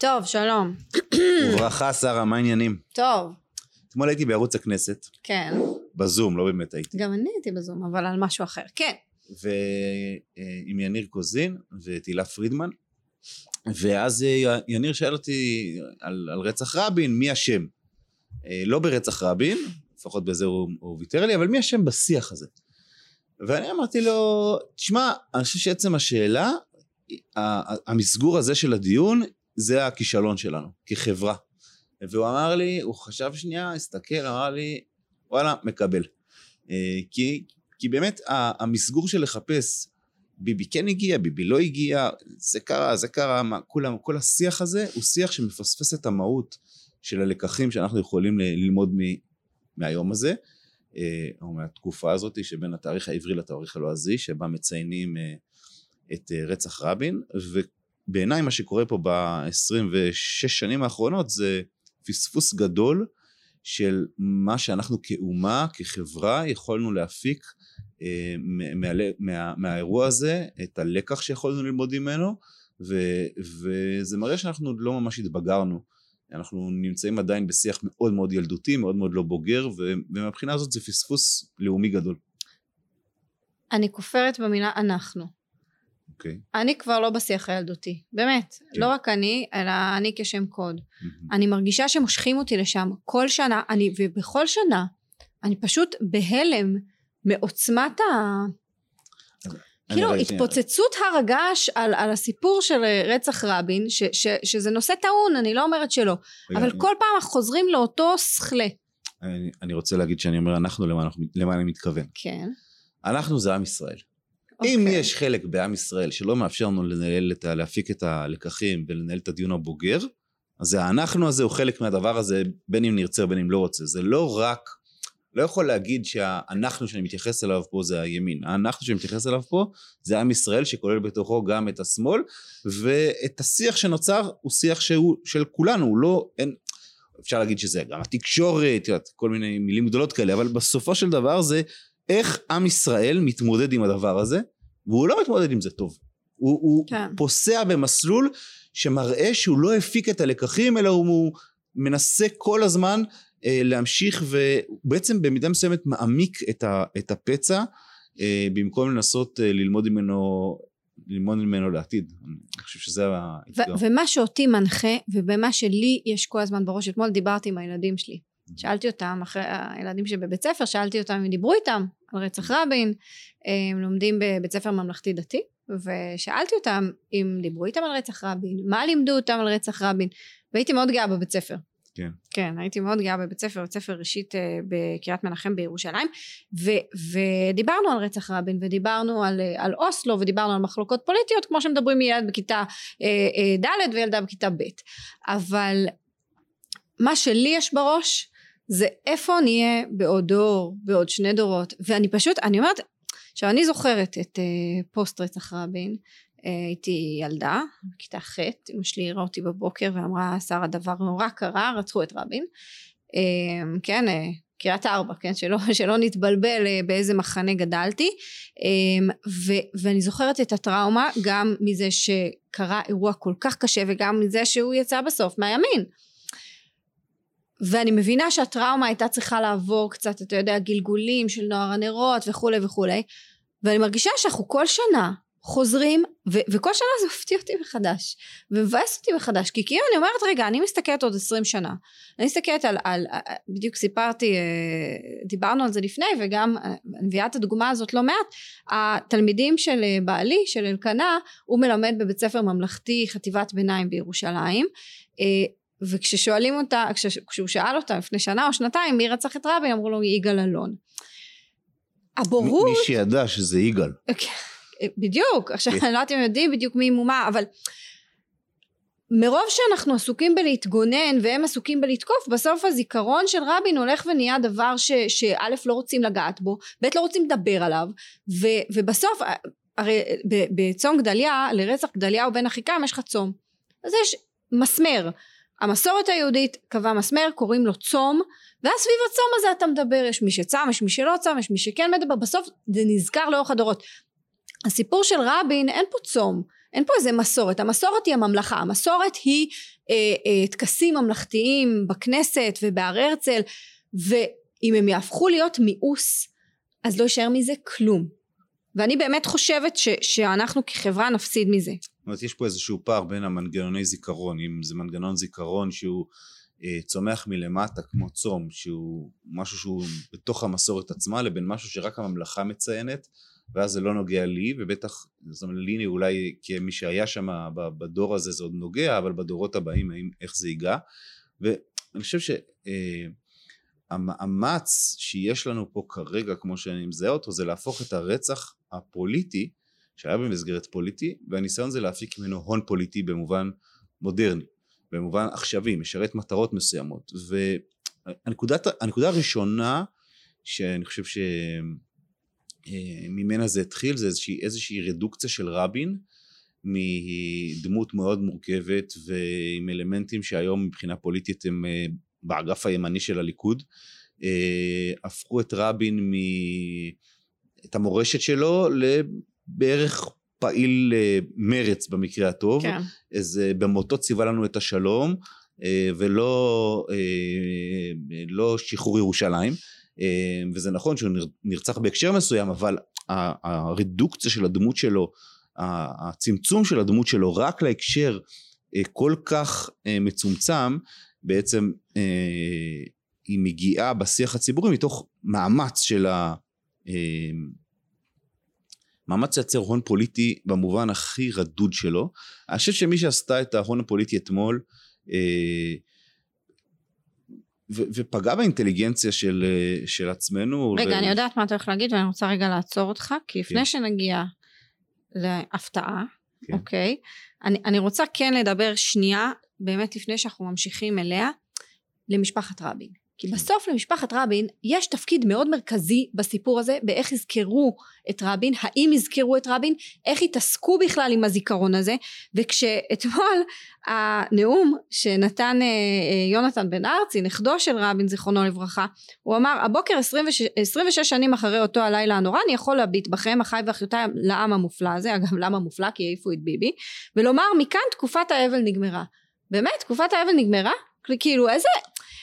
טוב, שלום. וברכה שרה, מה העניינים? טוב, אתמול הייתי בערוץ הכנסת, כן. בזום, לא באמת הייתי, גם אני הייתי בזום, אבל על משהו אחר. כן. ועם יניר קוזין ותהילה פרידמן, ואז אה, יניר שאל אותי על, על רצח רבין, מי אשם? אה, לא ברצח רבין, לפחות בזה הוא, הוא ויתר לי, אבל מי אשם בשיח הזה? ואני אמרתי לו, תשמע, אני חושב שעצם השאלה, המסגור הזה של הדיון, זה הכישלון שלנו, כחברה. והוא אמר לי, הוא חשב שנייה, הסתכל, אמר לי, וואלה, מקבל. אה, כי, כי באמת המסגור של לחפש ביבי כן הגיע, ביבי לא הגיע, זה קרה, זה קרה, מה, כולם, כל השיח הזה הוא שיח שמפספס את המהות של הלקחים שאנחנו יכולים ללמוד מ, מהיום הזה, אה, או מהתקופה הזאת שבין התאריך העברי לתאריך הלועזי, שבה מציינים אה, את רצח רבין, ובעיניי מה שקורה פה ב-26 שנים האחרונות זה פספוס גדול של מה שאנחנו כאומה, כחברה, יכולנו להפיק אה, מה, מה, מהאירוע הזה, את הלקח שיכולנו ללמוד ממנו, ו, וזה מראה שאנחנו עוד לא ממש התבגרנו. אנחנו נמצאים עדיין בשיח מאוד מאוד ילדותי, מאוד מאוד לא בוגר, ו- ומהבחינה הזאת זה פספוס לאומי גדול. אני כופרת במילה אנחנו. אוקיי. אני כבר לא בשיח הילדותי, באמת. כן. לא רק אני, אלא אני כשם קוד. אני מרגישה שמושכים אותי לשם כל שנה, אני, ובכל שנה, אני פשוט בהלם מעוצמת ה... כאילו. התפוצצות הר הגעש על, על הסיפור של אה, רצח רבין, ש, ש, שזה נושא טעון, אני לא אומרת שלא, רגע, אבל אני- כל פעם אנחנו חוזרים לאותו סכלה. אני, אני רוצה להגיד שאני אומר אנחנו למה, אנחנו, למה אני מתכוון. כן. אנחנו זה עם ישראל. אם אוקיי. יש חלק בעם ישראל שלא מאפשר לנו לנהל את ה... להפיק את הלקחים ולנהל את הדיון הבוגר, אז האנחנו הזה הוא חלק מהדבר הזה, בין אם נרצה ובין אם לא רוצה. זה לא רק, לא יכול להגיד שהאנחנו שאני מתייחס אליו פה זה הימין. האנחנו שאני מתייחס אליו פה זה עם ישראל שכולל בתוכו גם את השמאל, ואת השיח שנוצר הוא שיח שהוא של כולנו, הוא לא, אין, אפשר להגיד שזה גם התקשורת, כל מיני מילים גדולות כאלה, אבל בסופו של דבר זה איך עם ישראל מתמודד עם הדבר הזה, והוא לא מתמודד עם זה טוב. הוא, הוא כן. פוסע במסלול שמראה שהוא לא הפיק את הלקחים, אלא הוא מנסה כל הזמן אה, להמשיך ובעצם במידה מסוימת מעמיק את, ה, את הפצע, אה, במקום לנסות אה, ללמוד ממנו, ללמוד ממנו לעתיד. אני חושב שזה האתגר. ומה שאותי מנחה, ובמה שלי יש כל הזמן בראש, אתמול דיברתי עם הילדים שלי. שאלתי אותם, אחרי הילדים שבבית ספר, שאלתי אותם אם דיברו איתם על רצח רבין, הם לומדים בבית ספר ממלכתי דתי, ושאלתי אותם אם דיברו איתם על רצח רבין, מה לימדו אותם על רצח רבין, והייתי מאוד גאה בבית ספר. כן. כן, הייתי מאוד גאה בבית ספר, בית ספר ראשית אה, בקריית מנחם בירושלים, ו- ודיברנו על רצח רבין, ודיברנו על, אה, על אוסלו, ודיברנו על מחלוקות פוליטיות, כמו שמדברים מילד בכיתה אה, אה, ד' וילדה בכיתה ב'. אבל מה שלי יש בראש, זה איפה נהיה בעוד דור, בעוד שני דורות, ואני פשוט, אני אומרת, עכשיו אני זוכרת את אה, פוסט רצח רבין, אה, הייתי ילדה, בכיתה ח', אמא שלי הראה אותי בבוקר ואמרה, שרה דבר נורא קרה, רצחו את רבין. אה, כן, אה, קריית ארבע, כן, שלא, שלא נתבלבל באיזה מחנה גדלתי. אה, ו, ואני זוכרת את הטראומה גם מזה שקרה אירוע כל כך קשה וגם מזה שהוא יצא בסוף מהימין. ואני מבינה שהטראומה הייתה צריכה לעבור קצת, אתה יודע, גלגולים של נוער הנרות וכולי וכולי, ואני מרגישה שאנחנו כל שנה חוזרים, ו- וכל שנה זה מפתיע אותי מחדש, ומבאס אותי מחדש, כי כאילו אני אומרת, רגע, אני מסתכלת עוד עשרים שנה, אני מסתכלת על, על, על בדיוק סיפרתי, אה, דיברנו על זה לפני, וגם אה, אני מביאה את הדוגמה הזאת לא מעט, התלמידים של אה, בעלי, של אלקנה, הוא מלמד בבית ספר ממלכתי חטיבת ביניים בירושלים, אה, וכששואלים אותה, כש, כשהוא שאל אותה לפני שנה או שנתיים מי רצח את רבין, אמרו לו יגאל אלון. הבורות, מי שידע שזה יגאל. בדיוק, עכשיו כן. אני לא יודעת אם יודעים בדיוק מי מומה, אבל מרוב שאנחנו עסוקים בלהתגונן והם עסוקים בלתקוף, בסוף הזיכרון של רבין הולך ונהיה דבר שא' לא רוצים לגעת בו, ב' לא רוצים לדבר עליו, ו, ובסוף, הרי ב- בצום גדליה, לרצח גדליהו בן אחיקם יש לך צום. אז יש מסמר. המסורת היהודית קבעה מסמר, קוראים לו צום, ואז סביב הצום הזה אתה מדבר, יש מי שצם, יש מי שלא צם, יש מי שכן מדבר, בסוף זה נזכר לאורך הדורות. הסיפור של רבין אין פה צום אין פה איזה מסורת המסורת היא הממלכה המסורת היא אה, אה, טקסים ממלכתיים בכנסת ובהר הרצל ואם הם יהפכו להיות מיאוס אז לא יישאר מזה כלום ואני באמת חושבת ש, שאנחנו כחברה נפסיד מזה. אומרת יש פה איזשהו פער בין המנגנוני זיכרון אם זה מנגנון זיכרון שהוא אה, צומח מלמטה כמו צום שהוא משהו שהוא בתוך המסורת עצמה לבין משהו שרק הממלכה מציינת ואז זה לא נוגע לי ובטח זאת אומרת לי אולי כמי שהיה שם בדור הזה זה עוד נוגע אבל בדורות הבאים האם, איך זה ייגע? ואני חושב שהמאמץ אה, שיש לנו פה כרגע כמו שאני מזהה אותו זה להפוך את הרצח הפוליטי שהיה במסגרת פוליטי והניסיון זה להפיק ממנו הון פוליטי במובן מודרני במובן עכשווי משרת מטרות מסוימות. והנקודה הראשונה שאני חושב שממנה זה התחיל זה איזושהי, איזושהי רדוקציה של רבין מדמות מאוד מורכבת ועם אלמנטים שהיום מבחינה פוליטית הם אה, באגף הימני של הליכוד אה, הפכו את רבין מ... את המורשת שלו לבערך פעיל אה, מרץ במקרה הטוב, כן. אז אה, במותו ציווה לנו את השלום אה, ולא לא שחרור ירושלים וזה נכון שהוא נרצח בהקשר מסוים אבל הרדוקציה של הדמות שלו הצמצום של הדמות שלו רק להקשר כל כך מצומצם בעצם היא מגיעה בשיח הציבורי מתוך מאמץ של ה... מאמץ לייצר הון פוליטי במובן הכי רדוד שלו. אני חושב שמי שעשתה את ההון הפוליטי אתמול אה, ו- ופגע באינטליגנציה של, אה, של עצמנו. רגע, ו... אני יודעת מה אתה הולך להגיד ואני רוצה רגע לעצור אותך, כי לפני כן. שנגיע להפתעה, כן. אוקיי, אני, אני רוצה כן לדבר שנייה, באמת לפני שאנחנו ממשיכים אליה, למשפחת רבין. כי בסוף למשפחת רבין יש תפקיד מאוד מרכזי בסיפור הזה באיך יזכרו את רבין, האם יזכרו את רבין, איך יתעסקו בכלל עם הזיכרון הזה וכשאתמול הנאום שנתן אה, אה, יונתן בן ארצי נכדו של רבין זיכרונו לברכה הוא אמר הבוקר 26, 26 שנים אחרי אותו הלילה הנורא אני יכול להביט בכם אחיי ואחיותיי לעם המופלא הזה אגב למה מופלא כי העיפו את ביבי ולומר מכאן תקופת האבל נגמרה באמת? תקופת האבל נגמרה? כאילו איזה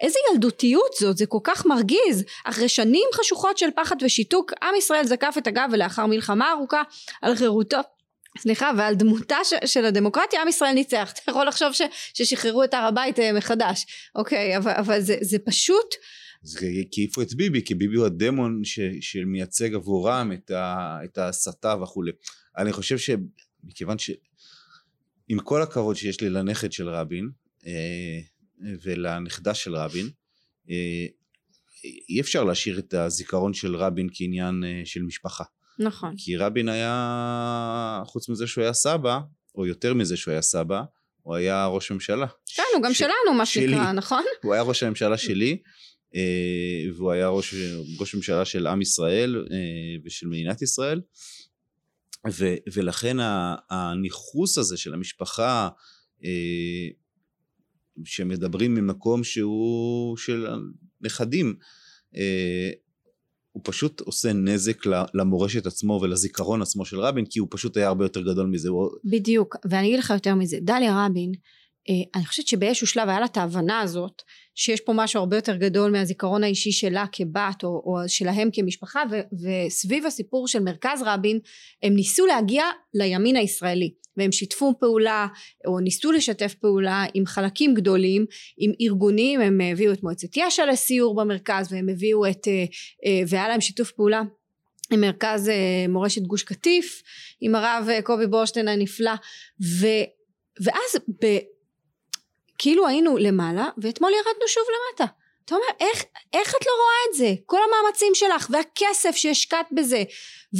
איזה ילדותיות זאת, זה כל כך מרגיז. אחרי שנים חשוכות של פחד ושיתוק, עם ישראל זקף את הגב ולאחר מלחמה ארוכה על חירותו סליחה ועל דמותה ש, של הדמוקרטיה עם ישראל ניצח. אתה יכול לחשוב ש, ששחררו את הר הבית אה, מחדש. אוקיי אבל, אבל זה, זה פשוט זה העיפו את ביבי כי ביבי הוא הדמון ש, שמייצג עבורם את, ה, את ההסתה וכולי. אני חושב שמכיוון שעם כל הכבוד שיש לי לנכד של רבין אה, ולנכדה של רבין אה, אי אפשר להשאיר את הזיכרון של רבין כעניין אה, של משפחה. נכון. כי רבין היה, חוץ מזה שהוא היה סבא, או יותר מזה שהוא היה סבא, הוא היה ראש ממשלה. כן, הוא גם ש... שלנו מה שנקרא, נכון? הוא היה ראש הממשלה שלי, אה, והוא היה ראש, ראש ממשלה של עם ישראל ושל מדינת ישראל, ו, ולכן הניכוס הזה של המשפחה שמדברים ממקום שהוא של נכדים אה, הוא פשוט עושה נזק למורשת עצמו ולזיכרון עצמו של רבין כי הוא פשוט היה הרבה יותר גדול מזה. בדיוק ואני אגיד לך יותר מזה דליה רבין אני חושבת שבאיזשהו שלב היה לה את ההבנה הזאת שיש פה משהו הרבה יותר גדול מהזיכרון האישי שלה כבת או, או שלהם כמשפחה ו, וסביב הסיפור של מרכז רבין הם ניסו להגיע לימין הישראלי והם שיתפו פעולה או ניסו לשתף פעולה עם חלקים גדולים עם ארגונים הם הביאו את מועצת יש"ע לסיור במרכז והם הביאו את אה, אה, והיה להם שיתוף פעולה עם מרכז מורשת גוש קטיף עם הרב קובי בורשטיין הנפלא ו, ואז ב, כאילו היינו למעלה ואתמול ירדנו שוב למטה. אתה אומר איך, איך את לא רואה את זה? כל המאמצים שלך והכסף שהשקעת בזה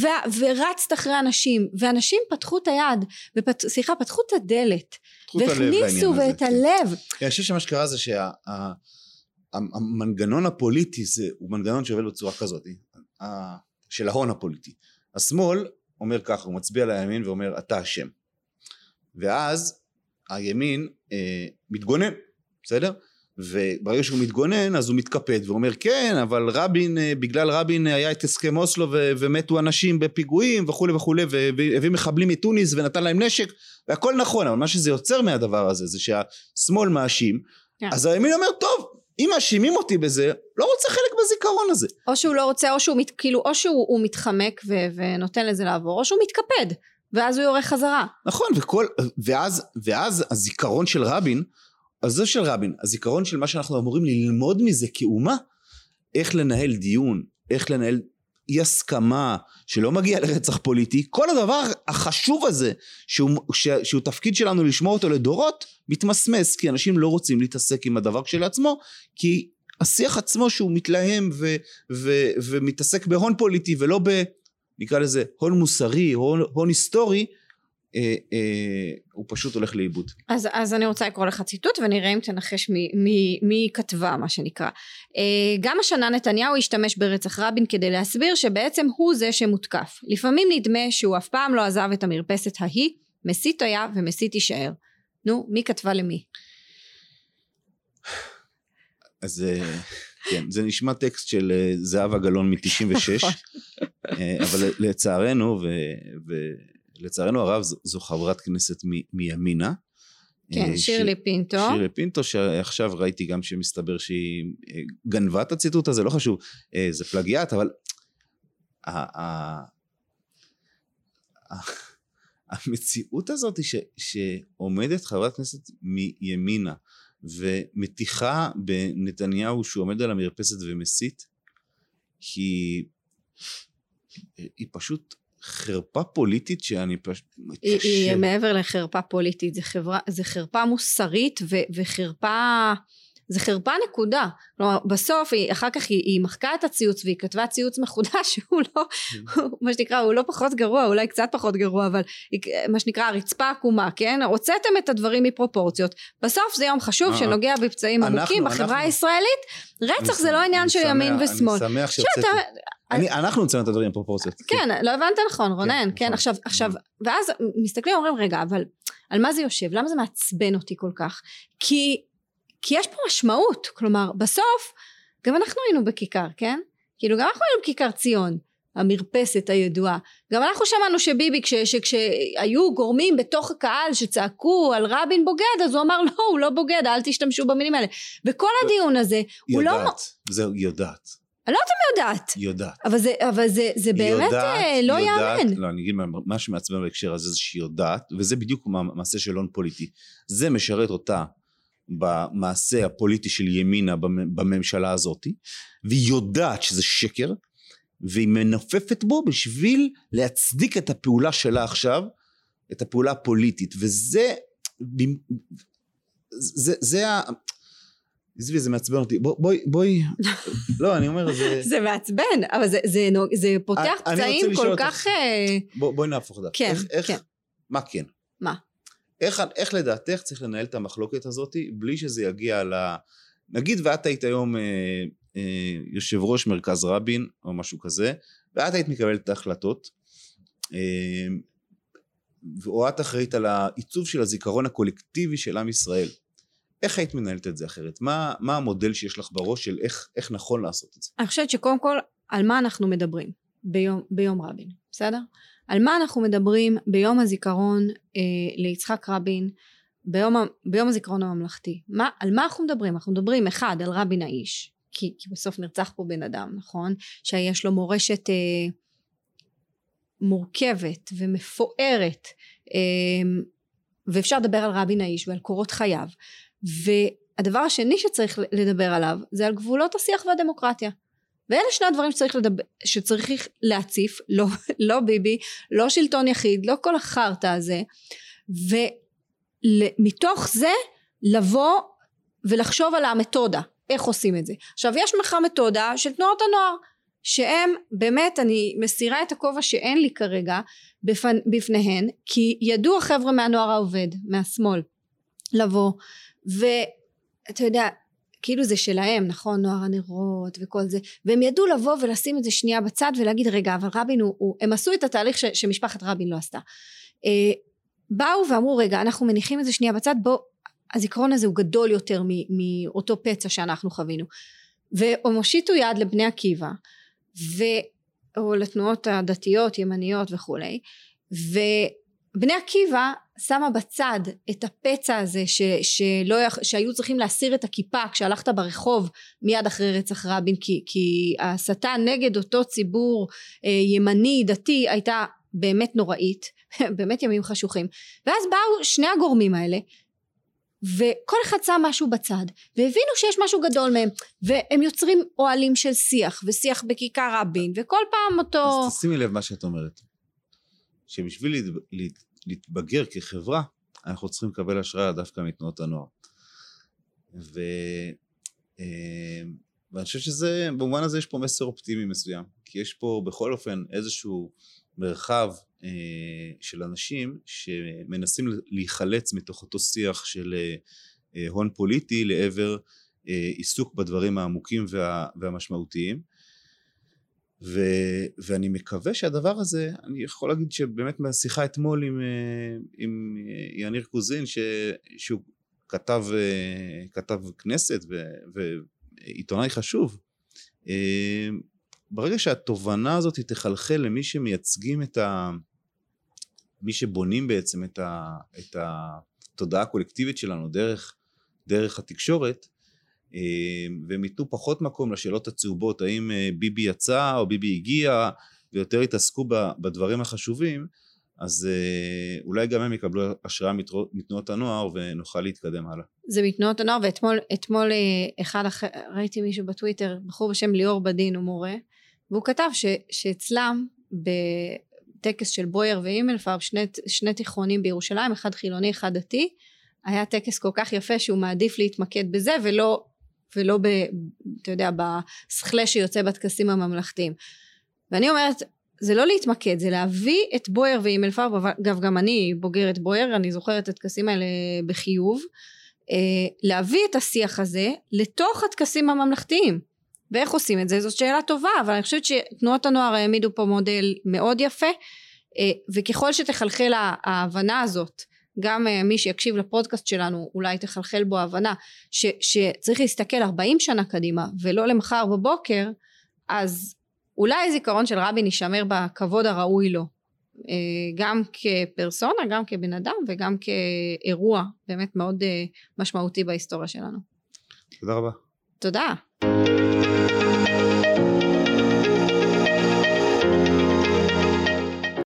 ו, ורצת אחרי אנשים. ואנשים פתחו את היד ופת, סליחה פתחו את הדלת והכניסו ואת כן. הלב. אני חושב שמה שקרה זה שהמנגנון שה, הפוליטי זה הוא מנגנון שעובד בצורה כזאת של ההון הפוליטי. השמאל אומר ככה הוא מצביע לימין ואומר אתה אשם. ואז הימין אה, מתגונן בסדר? וברגע שהוא מתגונן אז הוא מתקפד ואומר כן אבל רבין אה, בגלל רבין היה את הסכם אוסלו ו- ומתו אנשים בפיגועים וכולי וכולי והביא מחבלים מתוניס ונתן להם נשק והכל נכון אבל מה שזה יוצר מהדבר הזה זה שהשמאל מאשים כן. אז הימין אומר טוב אם מאשימים אותי בזה לא רוצה חלק בזיכרון הזה או שהוא לא רוצה או שהוא מת, כאילו או שהוא מתחמק ו- ונותן לזה לעבור או שהוא מתקפד ואז הוא יורה חזרה. נכון וכל ואז ואז הזיכרון של רבין אז זה של רבין, הזיכרון של מה שאנחנו אמורים ללמוד מזה כאומה, איך לנהל דיון, איך לנהל אי הסכמה שלא מגיע לרצח פוליטי, כל הדבר החשוב הזה שהוא, ש, שהוא תפקיד שלנו לשמור אותו לדורות, מתמסמס כי אנשים לא רוצים להתעסק עם הדבר כשלעצמו, כי השיח עצמו שהוא מתלהם ו, ו, ומתעסק בהון פוליטי ולא ב... נקרא לזה הון מוסרי, הון, הון היסטורי, אה, אה, הוא פשוט הולך לאיבוד. אז, אז אני רוצה לקרוא לך ציטוט ונראה אם תנחש מי, כתבה מה שנקרא. אה, גם השנה נתניהו השתמש ברצח רבין כדי להסביר שבעצם הוא זה שמותקף. לפעמים נדמה שהוא אף פעם לא עזב את המרפסת ההיא, מסית היה ומסית יישאר. נו, מי כתבה למי? אז כן, זה נשמע טקסט של זהבה גלאון מ-96, נכון. אבל לצערנו, ו... לצערנו הרב זו חברת כנסת מ- מימינה. כן, אה, שירלי ש... פינטו. שירלי פינטו, שעכשיו ראיתי גם שמסתבר שהיא אה, גנבה את הציטוט הזה, לא חשוב, אה, זה פלגיאט, אבל המציאות הזאת ש, שעומדת חברת כנסת מימינה ומטיחה בנתניהו שהוא עומד על המרפסת ומסית, היא, היא פשוט חרפה פוליטית שאני פשוט. היא, היא מעבר לחרפה פוליטית, זה, חברה, זה חרפה מוסרית ו, וחרפה, זה חרפה נקודה. כלומר, בסוף היא, אחר כך היא, היא מחקה את הציוץ והיא כתבה ציוץ מחודש שהוא לא, מה שנקרא, הוא לא פחות גרוע, אולי קצת פחות גרוע, אבל מה שנקרא הרצפה עקומה, כן? הוצאתם את הדברים מפרופורציות. בסוף זה יום חשוב אה, שנוגע בפצעים עמוקים בחברה הישראלית. רצח זה לא עניין של ימין ושמאל. אני שמח שהוצאתי. אני, אנחנו נציין את הדברים בפרופורציות. כן, לא הבנת נכון, רונן, כן, כן עכשיו, עכשיו, ואז מסתכלים ואומרים, רגע, אבל על מה זה יושב? למה זה מעצבן אותי כל כך? כי, כי יש פה משמעות, כלומר, בסוף, גם אנחנו היינו בכיכר, כן? כאילו, גם אנחנו היינו בכיכר ציון, המרפסת הידועה. גם אנחנו שמענו שביבי, כש, שכשהיו גורמים בתוך הקהל שצעקו על רבין בוגד, אז הוא אמר, לא, הוא לא בוגד, אל תשתמשו במילים האלה. וכל הדיון הזה, הוא לא... יודעת, זהו, יודעת. אני לא יודעת אם יודעת. יודעת. אבל זה, אבל זה, זה באמת יודעת, אה, לא יאמן. לא, אני אגיד מה שמעצבן בהקשר הזה זה שהיא יודעת, וזה בדיוק מעשה של הון פוליטי. זה משרת אותה במעשה הפוליטי של ימינה בממשלה הזאת, והיא יודעת שזה שקר, והיא מנופפת בו בשביל להצדיק את הפעולה שלה עכשיו, את הפעולה הפוליטית, וזה... זה, זה, ה... עזבי זה מעצבן אותי. בואי בואי לא אני אומר זה זה מעצבן אבל זה זה זה פותח פצעים כל כך אה, בואי נהפוך דעת כן כן. מה כן? מה איך, איך לדעתך צריך לנהל את המחלוקת הזאת בלי שזה יגיע ל... נגיד ואת היית היום אה, אה, יושב ראש מרכז רבין או משהו כזה ואת היית מקבלת את ההחלטות אה, או את אחראית על העיצוב של הזיכרון הקולקטיבי של עם ישראל איך היית מנהלת את זה אחרת? מה, מה המודל שיש לך בראש של איך, איך נכון לעשות את זה? אני חושבת שקודם כל על מה אנחנו מדברים ביום, ביום רבין, בסדר? על מה אנחנו מדברים ביום הזיכרון אה, ליצחק רבין, ביום, ביום הזיכרון הממלכתי. מה, על מה אנחנו מדברים? אנחנו מדברים אחד על רבין האיש, כי, כי בסוף נרצח פה בן אדם, נכון? שיש לו מורשת אה, מורכבת ומפוארת אה, ואפשר לדבר על רבין האיש ועל קורות חייו והדבר השני שצריך לדבר עליו זה על גבולות השיח והדמוקרטיה ואלה שני הדברים שצריך, לדבר, שצריך להציף לא, לא ביבי לא שלטון יחיד לא כל החרטא הזה ומתוך זה לבוא ולחשוב על המתודה. איך עושים את זה? עכשיו יש לך מתודה של תנועות הנוער שהם באמת אני מסירה את הכובע שאין לי כרגע בפנ, בפניהן כי ידעו החבר'ה מהנוער העובד מהשמאל לבוא ואתה יודע כאילו זה שלהם נכון נוער הנרות וכל זה והם ידעו לבוא ולשים את זה שנייה בצד ולהגיד רגע אבל רבין הוא, הוא הם עשו את התהליך ש, שמשפחת רבין לא עשתה. אה, באו ואמרו רגע אנחנו מניחים את זה שנייה בצד בוא הזיכרון הזה הוא גדול יותר מאותו פצע שאנחנו חווינו. והם הושיטו יד לבני עקיבא ו... או לתנועות הדתיות ימניות וכולי ובני עקיבא שמה בצד את הפצע הזה ש, שלא, שהיו צריכים להסיר את הכיפה כשהלכת ברחוב מיד אחרי רצח רבין כי, כי ההסתה נגד אותו ציבור אה, ימני דתי הייתה באמת נוראית באמת ימים חשוכים. ואז באו שני הגורמים האלה וכל אחד שם משהו בצד והבינו שיש משהו גדול מהם והם יוצרים אוהלים של שיח ושיח בכיכר רבין וכל פעם אותו אז תשימי לב מה שאת אומרת. שבשביל להתבגר כחברה אנחנו צריכים לקבל השראה דווקא מתנועות הנוער. ו... אה, ואני חושב שזה במובן הזה יש פה מסר אופטימי מסוים כי יש פה בכל אופן איזשהו מרחב אה, של אנשים שמנסים להיחלץ מתוך אותו שיח של אה, אה, הון פוליטי לעבר עיסוק בדברים העמוקים וה, והמשמעותיים ו, ואני מקווה שהדבר הזה, אני יכול להגיד שבאמת מהשיחה אתמול עם, עם יניר קוזין ש, שהוא כתב, כתב כנסת ו, ועיתונאי חשוב ברגע שהתובנה הזאת תחלחל למי שמייצגים את ה... מי שבונים בעצם את, ה... את התודעה הקולקטיבית שלנו דרך, דרך התקשורת אה, והם ייתנו פחות מקום לשאלות הצהובות האם אה, ביבי יצא או ביבי הגיע ויותר יתעסקו בדברים החשובים אז אה, אולי גם הם יקבלו השראה מתנועות הנוער ונוכל להתקדם הלאה. זה מתנועות הנוער ואתמול אחד אחר, ראיתי מישהו בטוויטר, בחור בשם ליאור בדין הוא מורה והוא כתב ש, שאצלם בטקס של בויר ואימלפרב שני, שני תיכונים בירושלים אחד חילוני אחד דתי היה טקס כל כך יפה שהוא מעדיף להתמקד בזה ולא ולא ב... אתה יודע בסכלה שיוצא בטקסים הממלכתיים. ואני אומרת זה לא להתמקד זה להביא את בויר ואימלפרב אגב גם אני בוגרת בויר אני זוכרת את הטקסים האלה בחיוב אה, להביא את השיח הזה לתוך הטקסים הממלכתיים. ואיך עושים את זה? זאת שאלה טובה אבל אני חושבת שתנועות הנוער העמידו פה מודל מאוד יפה אה, וככל שתחלחל ההבנה הזאת גם אה, מי שיקשיב לפודקאסט שלנו אולי תחלחל בו ההבנה ש, שצריך להסתכל 40 שנה קדימה ולא למחר בבוקר אז אולי זיכרון של רבין יישמר בכבוד הראוי לו. אה, גם כפרסונה גם כבן אדם וגם כאירוע באמת מאוד משמעותי בהיסטוריה שלנו. תודה רבה. תודה